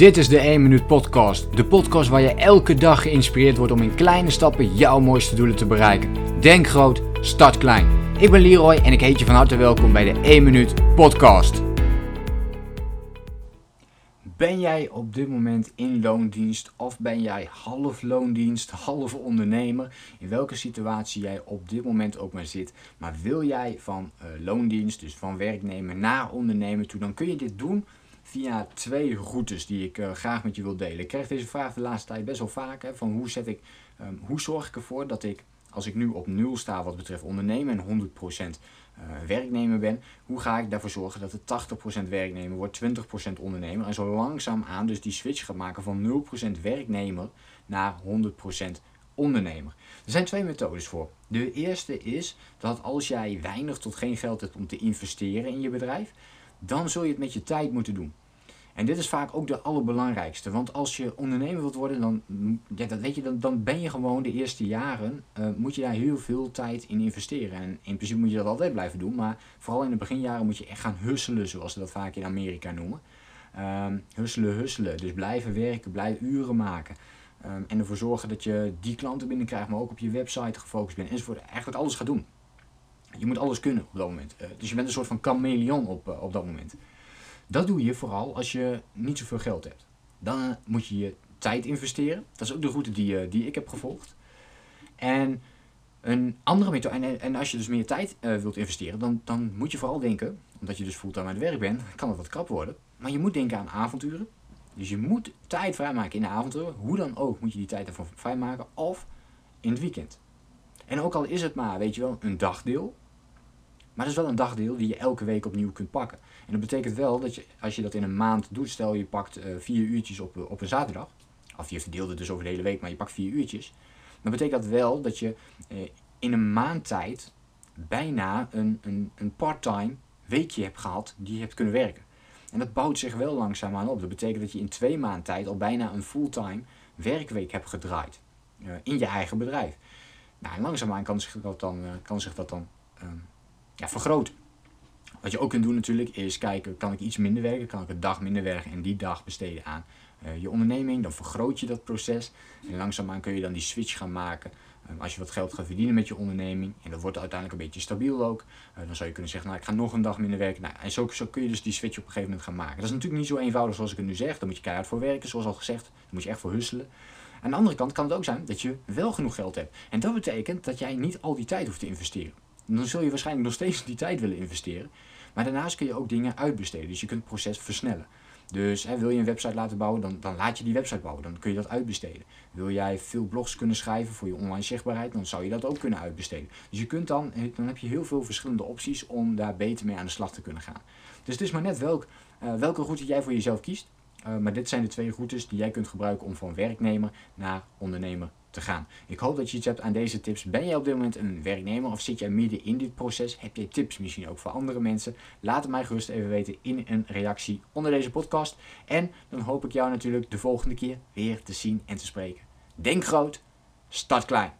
Dit is de 1 Minuut Podcast. De podcast waar je elke dag geïnspireerd wordt om in kleine stappen jouw mooiste doelen te bereiken. Denk groot, start klein. Ik ben Leroy en ik heet je van harte welkom bij de 1 Minuut Podcast. Ben jij op dit moment in loondienst of ben jij half loondienst, half ondernemer? In welke situatie jij op dit moment ook maar zit. Maar wil jij van uh, loondienst, dus van werknemer naar ondernemer toe, dan kun je dit doen via twee routes die ik uh, graag met je wil delen. Ik krijg deze vraag de laatste tijd best wel vaak. Hè, van hoe, zet ik, um, hoe zorg ik ervoor dat ik, als ik nu op nul sta wat betreft ondernemen en 100% uh, eh, werknemer ben, hoe ga ik daarvoor zorgen dat het 80% werknemer wordt, 20% ondernemer. En zo langzaam aan dus die switch gaat maken van 0% werknemer naar 100% ondernemer. Er zijn twee methodes voor. De eerste is dat als jij weinig tot geen geld hebt om te investeren in je bedrijf, dan zul je het met je tijd moeten doen. En dit is vaak ook de allerbelangrijkste. Want als je ondernemer wilt worden, dan, ja, dat weet je, dan, dan ben je gewoon de eerste jaren, uh, moet je daar heel veel tijd in investeren. En in principe moet je dat altijd blijven doen. Maar vooral in de beginjaren moet je echt gaan husselen, zoals ze dat vaak in Amerika noemen. Um, husselen, husselen. Dus blijven werken, blijven uren maken. Um, en ervoor zorgen dat je die klanten binnenkrijgt, maar ook op je website gefocust bent. Enzovoort. Eigenlijk alles gaat doen. Je moet alles kunnen op dat moment. Uh, dus je bent een soort van chameleon op, uh, op dat moment. Dat doe je vooral als je niet zoveel geld hebt. Dan moet je je tijd investeren. Dat is ook de route die, die ik heb gevolgd. En een andere methode, en, en als je dus meer tijd wilt investeren, dan, dan moet je vooral denken, omdat je dus fulltime aan het werk bent, kan het wat krap worden. Maar je moet denken aan avonturen. Dus je moet tijd vrijmaken in de avonturen. Hoe dan ook moet je die tijd ervoor vrijmaken. Of in het weekend. En ook al is het maar, weet je wel, een dagdeel. Maar dat is wel een dagdeel die je elke week opnieuw kunt pakken. En dat betekent wel dat je, als je dat in een maand doet, stel je pakt uh, vier uurtjes op, op een zaterdag. Of je verdeelt het dus over de hele week, maar je pakt vier uurtjes. Dan betekent dat wel dat je uh, in een maand tijd bijna een, een, een part-time weekje hebt gehad die je hebt kunnen werken. En dat bouwt zich wel langzaamaan op. Dat betekent dat je in twee maanden tijd al bijna een fulltime werkweek hebt gedraaid. In je eigen bedrijf. Nou, en langzaamaan kan zich dat dan, kan zich dat dan um, ja, vergroten. Wat je ook kunt doen natuurlijk is kijken, kan ik iets minder werken? Kan ik een dag minder werken en die dag besteden aan uh, je onderneming? Dan vergroot je dat proces. En langzaamaan kun je dan die switch gaan maken. Um, als je wat geld gaat verdienen met je onderneming, en dat wordt uiteindelijk een beetje stabiel ook, uh, dan zou je kunnen zeggen, nou ik ga nog een dag minder werken. Nou, en zo, zo kun je dus die switch op een gegeven moment gaan maken. Dat is natuurlijk niet zo eenvoudig zoals ik het nu zeg. Daar moet je keihard voor werken, zoals al gezegd. Daar moet je echt voor husselen. Aan de andere kant kan het ook zijn dat je wel genoeg geld hebt. En dat betekent dat jij niet al die tijd hoeft te investeren dan zul je waarschijnlijk nog steeds die tijd willen investeren. Maar daarnaast kun je ook dingen uitbesteden. Dus je kunt het proces versnellen. Dus hè, wil je een website laten bouwen, dan, dan laat je die website bouwen. Dan kun je dat uitbesteden. Wil jij veel blogs kunnen schrijven voor je online zichtbaarheid, dan zou je dat ook kunnen uitbesteden. Dus je kunt dan, dan heb je heel veel verschillende opties om daar beter mee aan de slag te kunnen gaan. Dus het is maar net welk, uh, welke route jij voor jezelf kiest. Uh, maar dit zijn de twee routes die jij kunt gebruiken om van werknemer naar ondernemer te gaan. Ik hoop dat je iets hebt aan deze tips. Ben jij op dit moment een werknemer of zit jij midden in dit proces? Heb jij tips misschien ook voor andere mensen? Laat het mij gerust even weten in een reactie onder deze podcast. En dan hoop ik jou natuurlijk de volgende keer weer te zien en te spreken. Denk groot, start klein.